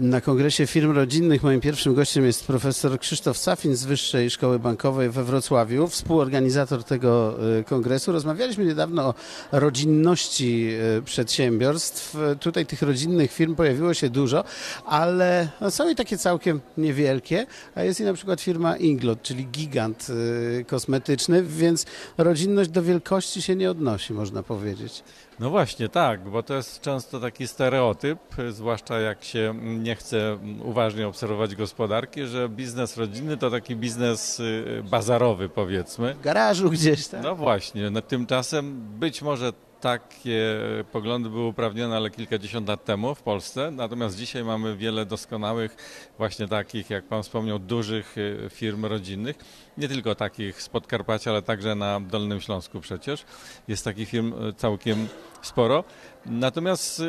Na kongresie firm rodzinnych moim pierwszym gościem jest profesor Krzysztof Safin z Wyższej Szkoły Bankowej we Wrocławiu, współorganizator tego y, kongresu. Rozmawialiśmy niedawno o rodzinności y, przedsiębiorstw. Tutaj tych rodzinnych firm pojawiło się dużo, ale no, są i takie całkiem niewielkie, a jest i na przykład firma Inglot, czyli gigant y, kosmetyczny, więc rodzinność do wielkości się nie odnosi, można powiedzieć. No właśnie, tak, bo to jest często taki stereotyp, zwłaszcza jak się nie chce uważnie obserwować gospodarki, że biznes rodzinny to taki biznes y, bazarowy, powiedzmy. W garażu gdzieś, tak? No właśnie, no tymczasem być może takie poglądy były uprawnione, ale kilkadziesiąt lat temu w Polsce. Natomiast dzisiaj mamy wiele doskonałych, właśnie takich, jak Pan wspomniał, dużych y, firm rodzinnych. Nie tylko takich z Podkarpacia, ale także na Dolnym Śląsku przecież. Jest takich firm y, całkiem sporo. Natomiast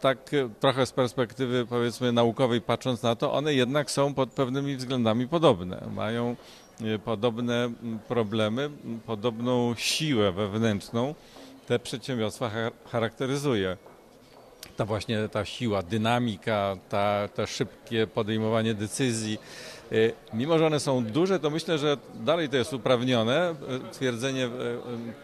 tak trochę z perspektywy powiedzmy naukowej patrząc na to, one jednak są pod pewnymi względami podobne. Mają podobne mm, problemy, podobną siłę wewnętrzną te przedsiębiorstwa charakteryzuje. Ta właśnie ta siła, dynamika, ta, ta szybkie podejmowanie decyzji, Y, mimo, że one są duże, to myślę, że dalej to jest uprawnione y, twierdzenie y,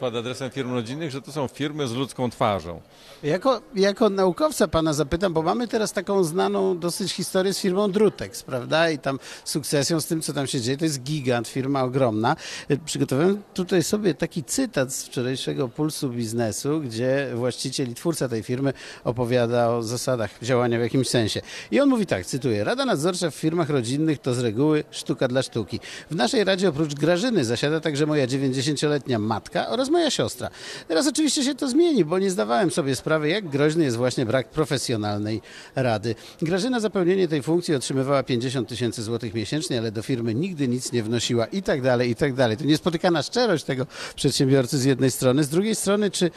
pod adresem firm rodzinnych, że to są firmy z ludzką twarzą. Jako, jako naukowca pana zapytam, bo mamy teraz taką znaną dosyć historię z firmą Drutex, prawda? I tam sukcesją z tym, co tam się dzieje, to jest gigant, firma ogromna. Przygotowałem tutaj sobie taki cytat z wczorajszego Pulsu Biznesu, gdzie właściciel i twórca tej firmy opowiada o zasadach działania w jakimś sensie. I on mówi tak, cytuję, Rada Nadzorcza w firmach rodzinnych to z reguły sztuka dla sztuki. W naszej radzie oprócz Grażyny zasiada także moja 90-letnia matka oraz moja siostra. Teraz oczywiście się to zmieni, bo nie zdawałem sobie sprawy, jak groźny jest właśnie brak profesjonalnej rady. Grażyna za pełnienie tej funkcji otrzymywała 50 tysięcy złotych miesięcznie, ale do firmy nigdy nic nie wnosiła i tak dalej, i tak dalej. To niespotykana szczerość tego przedsiębiorcy z jednej strony. Z drugiej strony, czy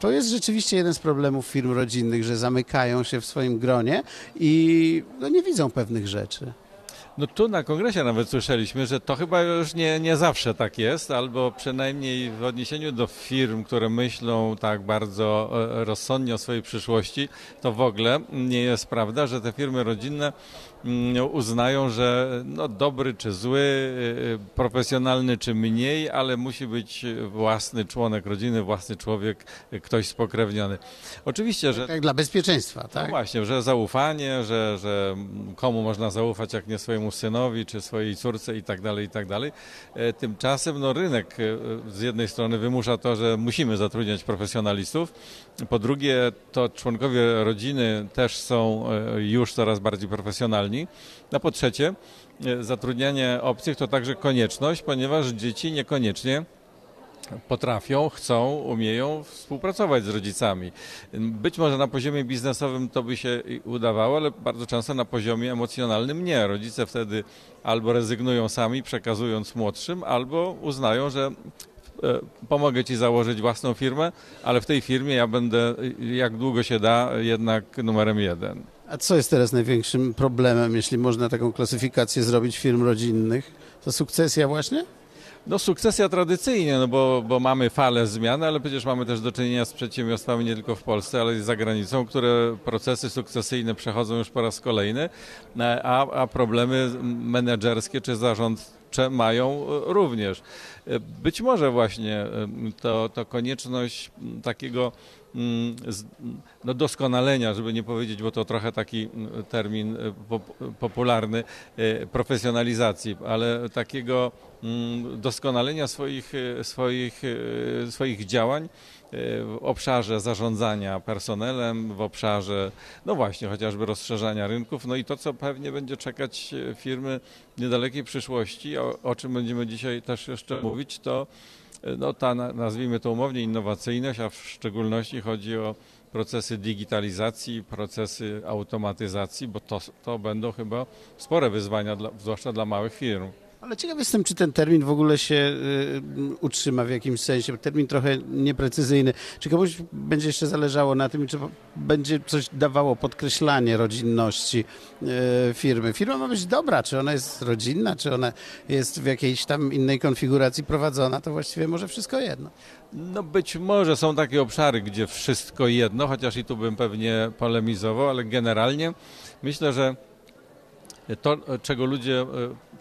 to jest rzeczywiście jeden z problemów firm rodzinnych, że zamykają się w swoim gronie i no, nie widzą pewnych rzeczy. No tu na kongresie nawet słyszeliśmy, że to chyba już nie, nie zawsze tak jest, albo przynajmniej w odniesieniu do firm, które myślą tak bardzo e, rozsądnie o swojej przyszłości, to w ogóle nie jest prawda, że te firmy rodzinne uznają, że no, dobry czy zły, e, profesjonalny czy mniej, ale musi być własny członek rodziny, własny człowiek, ktoś spokrewniony. Oczywiście, że... Tak dla bezpieczeństwa, tak? No właśnie, że zaufanie, że, że komu można zaufać, jak nie swojemu synowi czy swojej córce i tak dalej, i tak dalej. E, tymczasem no, rynek e, z jednej strony wymusza to, że musimy zatrudniać profesjonalistów, po drugie to członkowie rodziny też są e, już coraz bardziej profesjonalni, a po trzecie zatrudnianie obcych to także konieczność, ponieważ dzieci niekoniecznie potrafią, chcą, umieją współpracować z rodzicami. Być może na poziomie biznesowym to by się udawało, ale bardzo często na poziomie emocjonalnym nie. Rodzice wtedy albo rezygnują sami, przekazując młodszym, albo uznają, że e, pomogę ci założyć własną firmę, ale w tej firmie ja będę, jak długo się da, jednak numerem jeden. A co jest teraz największym problemem, jeśli można taką klasyfikację zrobić firm rodzinnych? To sukcesja właśnie? No sukcesja tradycyjnie, no bo, bo mamy falę zmian, ale przecież mamy też do czynienia z przedsiębiorstwami nie tylko w Polsce, ale i za granicą, które procesy sukcesyjne przechodzą już po raz kolejny, a, a problemy menedżerskie czy zarządcze mają również. Być może właśnie to, to konieczność takiego no doskonalenia, żeby nie powiedzieć, bo to trochę taki termin popularny, e, profesjonalizacji, ale takiego Mm, doskonalenia swoich, e, swoich, e, swoich działań e, w obszarze zarządzania personelem, w obszarze, no właśnie, chociażby rozszerzania rynków, no i to, co pewnie będzie czekać firmy w niedalekiej przyszłości, o, o czym będziemy dzisiaj też jeszcze mówić, to no, ta, nazwijmy to umownie, innowacyjność, a w szczególności chodzi o procesy digitalizacji, procesy automatyzacji, bo to, to będą chyba spore wyzwania, dla, zwłaszcza dla małych firm. Ale ciekaw jestem, czy ten termin w ogóle się y, utrzyma w jakimś sensie. Termin trochę nieprecyzyjny. Czy komuś będzie jeszcze zależało na tym, czy będzie coś dawało podkreślanie rodzinności y, firmy? Firma ma być dobra, czy ona jest rodzinna, czy ona jest w jakiejś tam innej konfiguracji prowadzona, to właściwie może wszystko jedno. No być może są takie obszary, gdzie wszystko jedno, chociaż i tu bym pewnie polemizował, ale generalnie myślę, że to, czego ludzie e,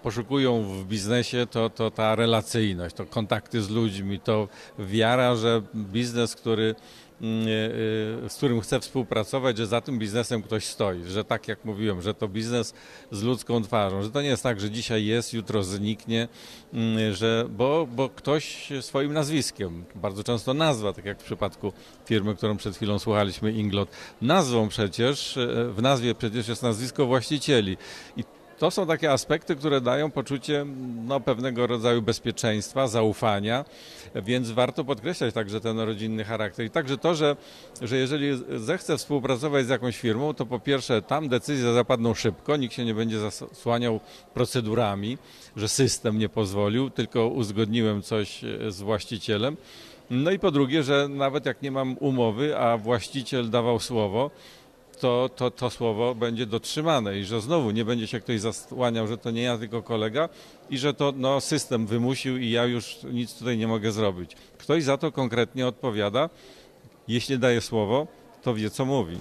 poszukują w biznesie, to, to ta relacyjność, to kontakty z ludźmi, to wiara, że biznes, który, mm, e, e, z którym chcę współpracować, że za tym biznesem ktoś stoi, że tak jak mówiłem, że to biznes z ludzką twarzą, że to nie jest tak, że dzisiaj jest, jutro zniknie, mm, że, bo, bo ktoś swoim nazwiskiem, bardzo często nazwa, tak jak w przypadku firmy, którą przed chwilą słuchaliśmy, Inglot, nazwą przecież, e, w nazwie przecież jest nazwisko właścicieli. I to są takie aspekty, które dają poczucie no, pewnego rodzaju bezpieczeństwa, zaufania, więc warto podkreślać także ten rodzinny charakter. I także to, że, że jeżeli zechcę współpracować z jakąś firmą, to po pierwsze tam decyzje zapadną szybko, nikt się nie będzie zasłaniał procedurami, że system nie pozwolił, tylko uzgodniłem coś e, z właścicielem. No i po drugie, że nawet jak nie mam umowy, a właściciel dawał słowo, to, to to słowo będzie dotrzymane i że znowu nie będzie się ktoś zasłaniał, że to nie ja, tylko kolega i że to no, system wymusił i ja już nic tutaj nie mogę zrobić. Ktoś za to konkretnie odpowiada. Jeśli daje słowo, to wie, co mówi.